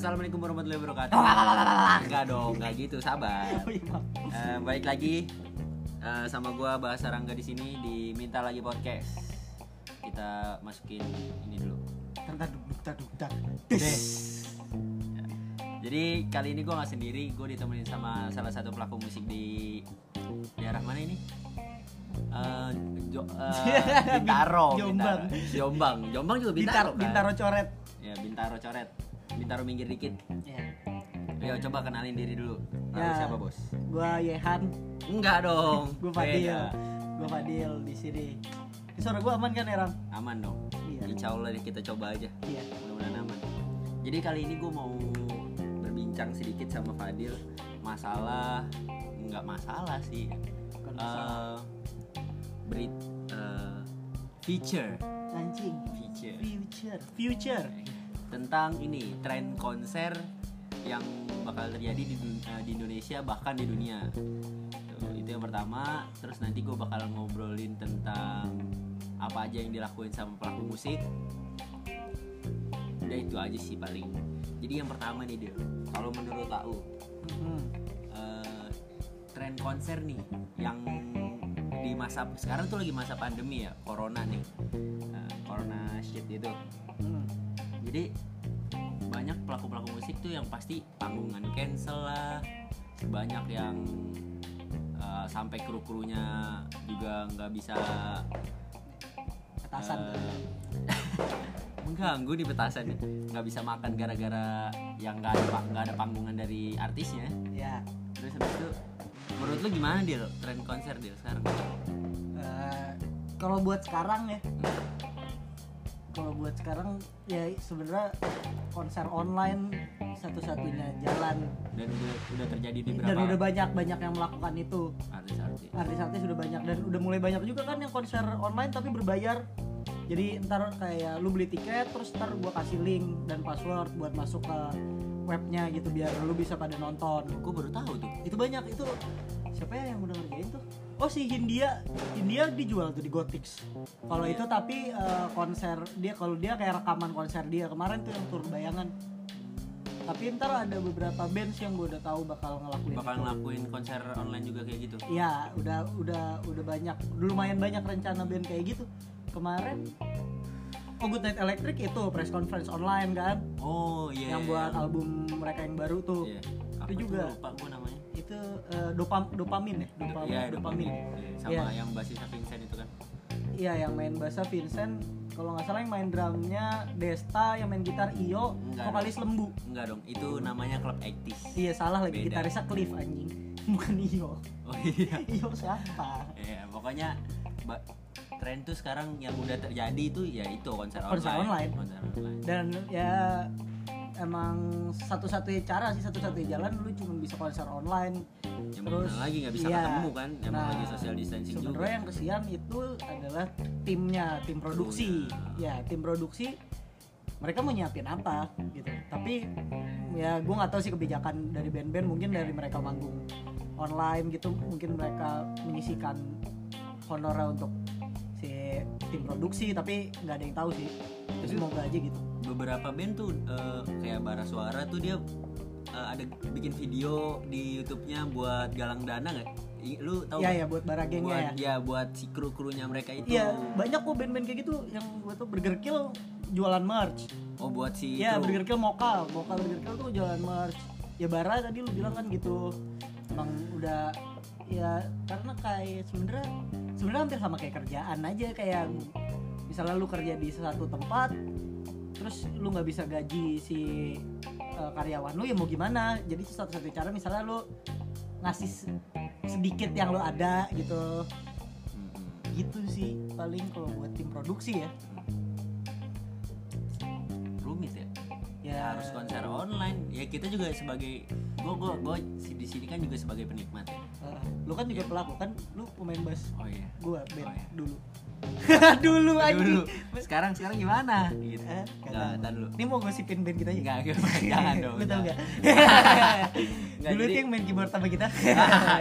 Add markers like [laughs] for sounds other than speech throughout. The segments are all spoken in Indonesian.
Assalamualaikum warahmatullahi wabarakatuh. Enggak dong, enggak gitu, sabar. [laughs] Oh iya. Eh, balik lagi eh, sama gua Bahasa Rangga di sini di Minta Lagi Podcast. Kita masukin ini dulu. Deh. Ya. Jadi kali ini gua nggak sendiri, gue ditemenin sama salah satu pelaku musik di daerah mana ini? Eh, Jo- eh, [laughs] Bintaro, Jombang. Bintaro. Jombang, Jombang juga Bintaro, Bintaro, kan? Bintaro coret. Ya, Bintaro coret. Bintaro minggir dikit. Ya. Ayo coba kenalin diri dulu. Lalu Ya. siapa bos? Gua Yehan, Enggak dong. [laughs] gua Fadil. Beda. Gua Fadil di sini. Ini suara gua aman kan, Erang? Aman dong. Iya. Insya Allah kita coba aja. Iya. Mudah-mudahan aman. Jadi kali ini gue mau berbincang sedikit sama Fadil masalah nggak masalah sih. Bukan masalah. Eh, berit eh, feature Anjing. feature Future. Future. Tentang ini tren konser yang bakal terjadi di, eh, di Indonesia bahkan di dunia. Tuh, itu yang pertama. Terus nanti gue bakal ngobrolin tentang apa aja yang dilakuin sama pelaku musik. Udah itu aja sih paling. Jadi yang pertama nih dia kalau menurut tahu Hmm. tren konser nih yang di masa sekarang tuh lagi masa pandemi ya corona nih. Eh, corona shit itu. Jadi banyak pelaku pelaku musik tuh yang pasti panggungan cancel lah. Banyak yang uh, sampai kru krunya juga nggak bisa Atasan. uh, [laughs] mengganggu di petasan nih nggak bisa makan gara-gara yang nggak ada nggak ada panggungan dari artisnya. Ya. terus habis itu menurut lu gimana deal tren konser deal sekarang? Eh, kalau buat sekarang ya kalau buat sekarang ya sebenarnya konser online satu-satunya jalan. Dan udah udah terjadi di dan berapa udah banyak banyak yang melakukan itu. Artis-artis. Artis-artis sudah banyak dan udah mulai banyak juga kan yang konser online tapi berbayar. Jadi ntar kayak lu beli tiket terus ntar gua kasih link dan password buat masuk ke webnya gitu biar lu bisa pada nonton. Gue baru tahu tuh. Itu banyak itu siapa ya yang udah ngerjain tuh oh si Hindia Hindia dijual tuh di Gotix kalau Iya. itu tapi eh, konser dia kalau dia kayak rekaman konser dia kemarin tuh yang tur bayangan tapi ntar ada beberapa bands yang gue udah tahu bakal ngelakuin bakal itu. ngelakuin konser online juga kayak gitu Iya, udah udah udah banyak, lumayan banyak rencana band kayak gitu. Kemarin Oh Good Night Electric itu press conference online kan, oh iya yang iya, buat iya. album mereka yang baru tuh. Iya. Apa Itu juga. lupa Itu eh, dopam dopamin ya, dopam, Iya, dopamin. Iya, sama Iya. yang basisnya Vincent itu kan Iya, yang main bassnya Vincent, kalau nggak salah yang main drumnya Desta, yang main gitar Iyo, Enggak. vokalis Lembu. enggak dong itu namanya klub aktis Iya salah lagi Beda. gitarisnya Cliff anjing, bukan Iyo. oh iya [laughs] Iyo siapa? Iya, pokoknya ba- tren tuh sekarang yang udah terjadi itu ya itu konser, Konser online. konser online dan ya emang satu-satunya cara sih satu-satunya jalan lu cuma bisa konser online. Yang terus lagi nggak bisa iya. ketemu kan emang Nah, lagi social distancing juga. yang kesian itu adalah timnya tim produksi. Ya tim produksi mereka mau nyiapin apa gitu. Tapi ya gue nggak tahu sih kebijakan dari band-band mungkin dari mereka manggung online gitu mungkin mereka menyisikan honornya untuk si tim produksi tapi nggak ada yang tahu sih. Ya, semoga aja gitu beberapa band tuh eh, kayak bara suara tuh dia eh, ada bikin video di YouTube-nya buat galang dana nggak I- lu tahu Iya ya buat bara buat gengnya ya. ya buat si kru krunya mereka itu Iya banyak kok band-band kayak gitu yang gue tuh Burger Kill jualan merch. oh buat si Iya. Burger Kill mokal, mokal Burger Kill tuh jualan merch. Ya bara tadi lu bilang kan gitu. Emang udah ya karena kayak sebenarnya sebenarnya hampir sama kayak kerjaan aja kayak misalnya lu kerja di satu tempat terus lu nggak bisa gaji si uh, karyawan lu ya mau gimana? Jadi satu satu cara misalnya lu ngasih se- sedikit yang lu ada gitu. Mm-mm. gitu sih paling kalau buat tim produksi ya. Rumit ya? Ya. Harus konser online. Ya kita juga sebagai gua gua si- di sini kan juga sebagai penikmat ya. Eh, lu kan juga pelaku kan? Lu pemain bass. Oh iya. Gua band Oh, iya. dulu [laughs] dulu aja dulu sekarang sekarang gimana? Gitu. Eh, nggak dulu. Ini mau gosipin band kita nggak nggak, [laughs] jangan dong gak [laughs] Nggak, dulu jadi- itu yang main keyboard sama kita.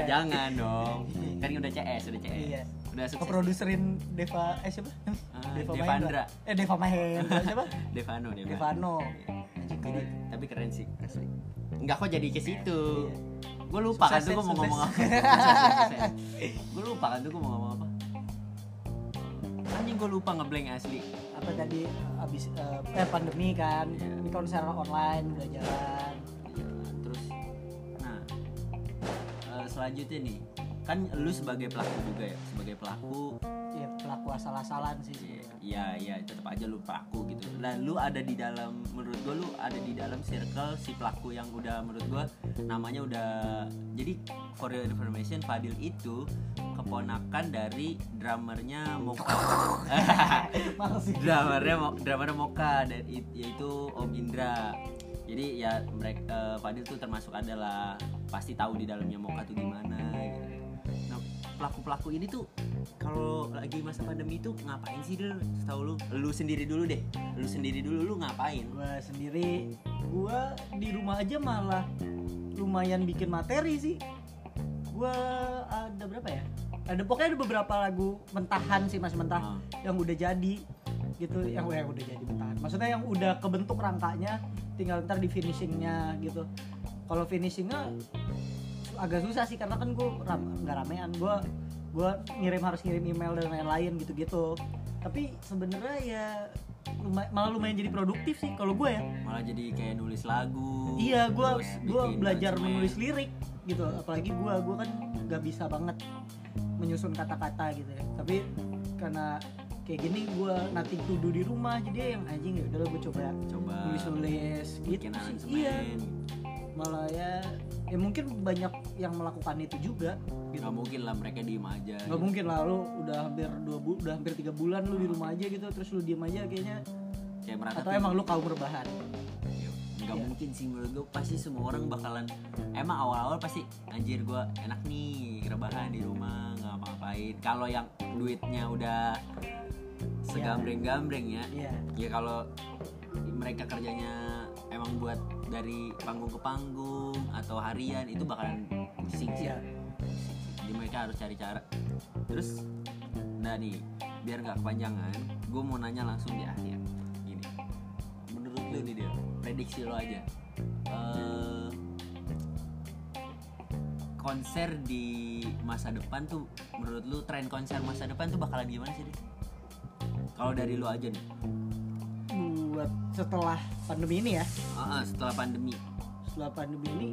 Jangan dong. Kan udah CS udah CS Iya. udah sukses. Keproduserin Deva eh siapa? Ah, Deva Devandra. Mahendra. eh Deva Mahendra siapa? Devano Devano. Devano. Sih jadi keren. tapi keren sih asli nggak kok jadi ke situ? Iya. gue lupa kan tuh gue mau ngomong apa. Gue lupa kan tuh gue mau ngomong apa anjing gue lupa ngeblank asli. Apa tadi abis eh, eh, pandemi kan. Iya. ini konser online udah jalan. Terus nah eh, selanjutnya nih. Kan lu sebagai pelaku juga ya? Sebagai pelaku. Ya pelaku asal-asalan sih ya ya tetap aja lu pelaku gitu. Nah lu ada di dalam menurut gua lu ada di dalam circle si pelaku yang udah menurut gua namanya udah jadi for your information Fadil itu keponakan dari drummernya Moka [laughs] Mo- drummernya Moka dan it- yaitu Om Indra. Jadi ya mereka Fadil tuh termasuk adalah pasti tahu di dalamnya Moka tuh gimana gitu. nah pelaku pelaku ini tuh kalau lagi masa pandemi itu ngapain sih dulu tahu lu lu sendiri dulu deh. Lu sendiri dulu lu ngapain? Gue sendiri gue di rumah aja malah lumayan bikin materi sih. Gue ada berapa ya ada pokoknya ada beberapa lagu mentahan sih masih mentah Ah, yang udah jadi gitu. Yang, yang udah jadi mentahan. Maksudnya yang udah kebentuk rangkanya tinggal ntar di finishingnya gitu. Kalau finishingnya agak susah sih karena kan gue ram, nggak ramean. Gue gue ngirim harus ngirim email dan lain-lain gitu-gitu. Tapi sebenarnya ya lumay- malah lumayan jadi produktif sih kalau gue ya. Malah jadi kayak nulis lagu iya gue gue belajar menulis lirik gitu. Apalagi gue gue kan nggak bisa banget menyusun kata-kata gitu ya. Tapi karena kayak gini gue to do di rumah jadi yang anjing ya udah gue coba coba nulis nulis. Gitu sih iya. malah ya ya mungkin banyak yang melakukan itu juga. Gitu. nggak mungkin lah mereka diem aja nggak gitu. mungkin lah lu udah hampir dua bu udah hampir tiga bulan lu di rumah aja gitu terus lu diem aja kayaknya kayak merata atau emang lu kaum rebahan nggak Iya. mungkin sih menurut gue pasti semua orang bakalan emang awal-awal pasti anjir gue enak nih rebahan di rumah nggak ngapain kalau yang duitnya udah segambreng-gambreng ya iya. ya kalau mereka kerjanya emang buat dari panggung ke panggung atau harian itu bakalan pusing sih. Iya. Jadi mereka harus cari cara. Terus nah nih biar nggak kepanjangan gue mau nanya langsung di akhir lu nih dia. Prediksi lo aja. Eh, konser di masa depan tuh menurut lu tren konser masa depan tuh bakalan gimana sih kalau dari lu aja nih buat setelah pandemi ini ya. Ah, setelah pandemi. Setelah pandemi ini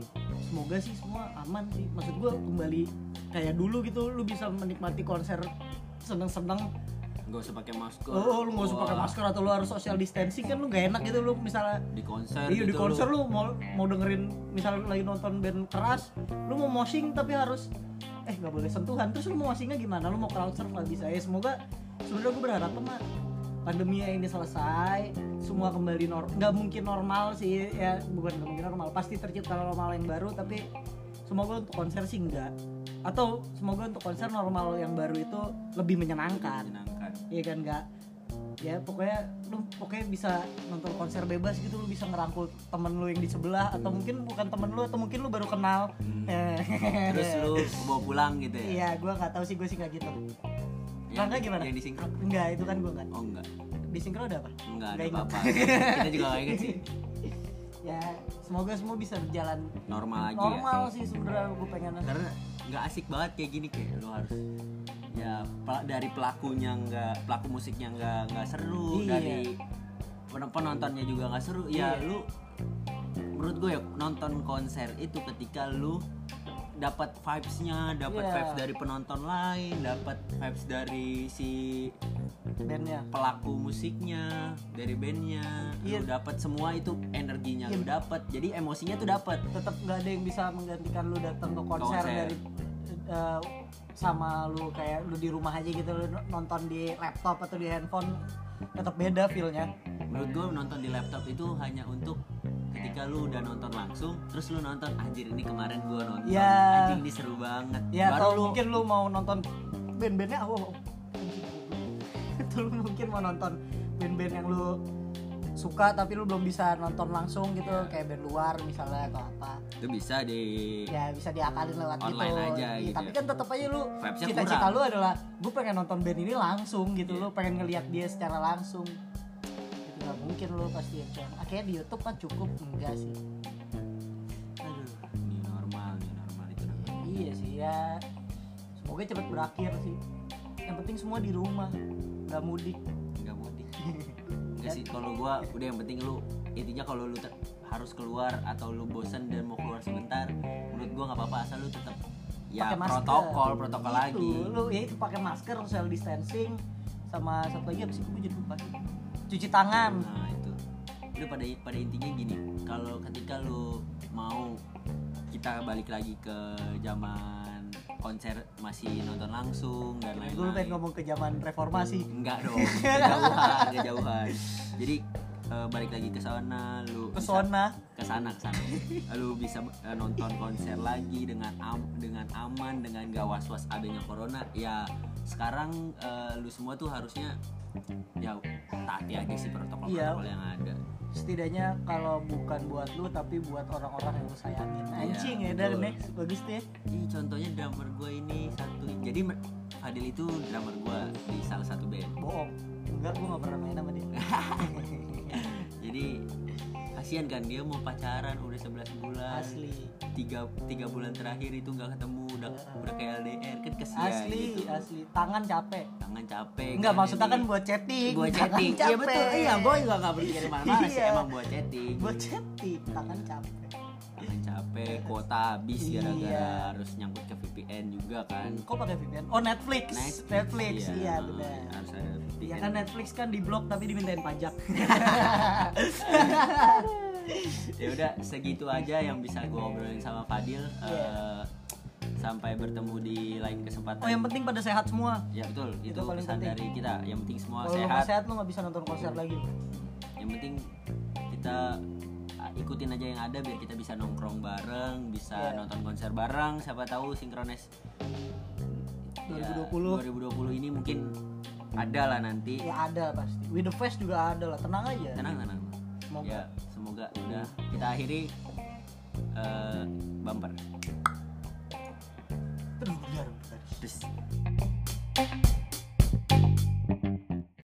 semoga sih semua aman sih. Maksud gua kembali kayak dulu gitu lu bisa menikmati konser seneng-seneng nggak usah pakai masker. Oh lu nggak usah pakai masker atau lu harus social distancing kan lu gak enak gitu lu misalnya. Di konser iya di gitu konser lu. lu mau mau dengerin misalnya lagi nonton band keras lu mau moshing tapi harus eh nggak boleh sentuhan. Terus lu mau moshingnya gimana? Lu mau crowd surf nggak bisa? Ya semoga sebenarnya gue berharap mah pandemi ini selesai semua kembali normal nggak mungkin normal sih ya. Bukan nggak mungkin normal pasti tercipta normal yang baru tapi semoga untuk konser sih enggak atau semoga untuk konser normal yang baru itu lebih menyenangkan. Menyenangkan Iya kan nggak ya pokoknya lu pokoknya bisa nonton konser bebas gitu lu bisa ngerangkul temen lu yang di sebelah atau mungkin bukan temen lu atau mungkin lu baru kenal. Hmm. Eh, terus lu bawa pulang gitu ya? Iya gua nggak tahu sih gue sih nggak gitu. Yang, Rangga gimana? yang disinkro enggak itu kan gua nggak. Oh enggak di sinkro ada apa? Enggak ada apa-apa. Kita juga gak inget sih. [laughs] Ya semoga semua bisa berjalan normal aja normal sih sebenarnya. Gue pengen ya karena nggak asik banget kayak gini kayak lu harus ya dari pelakunya nggak pelaku musiknya nggak nggak seru Iya. dari pen- penontonnya juga nggak seru ya Iya. lu menurut gue ya nonton konser itu ketika lu dapat vibes-nya, dapat Iya. vibes dari penonton lain, dapat vibes dari si bandnya pelaku musiknya, dari bandnya, Iya. lu dapat semua itu energinya Iya. lu dapat, jadi emosinya tuh dapat. tetap nggak ada yang bisa menggantikan lu datang ke konser, konser. dari eh, sama lu kayak lu di rumah aja gitu lu nonton di laptop atau di handphone tetap beda feelnya Menurut gue nonton di laptop itu hanya untuk ketika lu udah nonton langsung, terus lu nonton anjir ini kemarin gue nonton, Ya. anjing ini seru banget. ya Baru atau lu mungkin lu mau nonton band-bandnya oh, [laughs] atau lu mungkin mau nonton band-band yang lu suka tapi lu belum bisa nonton langsung gitu Iya. kayak band luar misalnya atau apa itu bisa di ya bisa diakalin lewat Online gitu aja Iya, gitu tapi ya. kan tetap aja lu cita-cita lu adalah gue pengen nonton band ini langsung gitu Iya. lu pengen ngelihat dia secara langsung gitu. nggak mungkin lo pasti yang akhirnya di YouTube kan cukup enggak sih aduh New normal, new normal itu namanya. iya sih ya semoga cepat berakhir sih yang penting semua di rumah nggak mudik. Enggak sih kalau gua udah yang penting lu intinya kalau lu harus keluar atau lu bosan dan mau keluar sebentar, menurut gua nggak apa-apa asal lu tetap ya Pakai masker. protokol protokol Itu, lagi. lu ya itu pakai masker social distancing sama satu lagi apa sih gue jadi lupa cuci tangan Nah itu udah pada pada intinya gini kalau ketika lu mau kita balik lagi ke zaman konser masih nonton langsung dan gue pengen lain-lain ngomong ke zaman reformasi. Enggak dong [laughs] kejauhan kejauhan jadi eh, balik lagi ke sana lu ke zona ke sana ke sana. Lu bisa eh, nonton konser lagi dengan am dengan aman dengan gak was was adanya corona. Ya sekarang eh, lu semua tuh harusnya ya taati aja sih protokol protokol Iya. yang ada. Setidaknya kalau bukan buat lu tapi buat orang-orang yang lu sayangin. Anjing ya dan betul. next bagus ya Ih, contohnya drummer gue ini satu jadi Fadil itu drummer gue di salah satu band. Bohong. Enggak gue gak pernah main sama dia. [laughs] Jadi kasihan kan dia mau pacaran udah 11 bulan. Asli. Tiga tiga bulan terakhir itu nggak ketemu udah udah kayak LDR kan kesian asli gitu. asli. Tangan capek. Tangan capek enggak kan. maksudnya kan buat chatting. Buat chatting. Iya betul. iya gue juga nggak berpikir mana-mana sih Iya. emang buat chatting. Buat chatting tangan capek tangan capek kuota habis gara-gara Iya. harus nyangkut ke VPN juga kan. Kok pakai VPN oh Netflix. Netflix, iya, benar. Harus ada VPN Ya kan Netflix kan di blok tapi dimintain pajak. [laughs] ya udah segitu aja yang bisa gue obrolin sama Fadil. Iya. Eh, sampai bertemu di lain kesempatan. Oh yang penting pada sehat semua. ya betul. Itu, Itu paling pesan penting. dari kita. Yang penting semua Kalau lu sehat nggak sehat. lu nggak bisa nonton konser lagi. yang penting kita uh, ikutin aja yang ada biar kita bisa nongkrong bareng bisa Iya. nonton konser bareng siapa tahu sinkronis 2020. 2020 ini mungkin ada lah nanti Ya ada pasti. With the Fest juga ada lah. Tenang aja. tenang tenang Semoga. ya semoga udah kita akhiri eh, bumper terus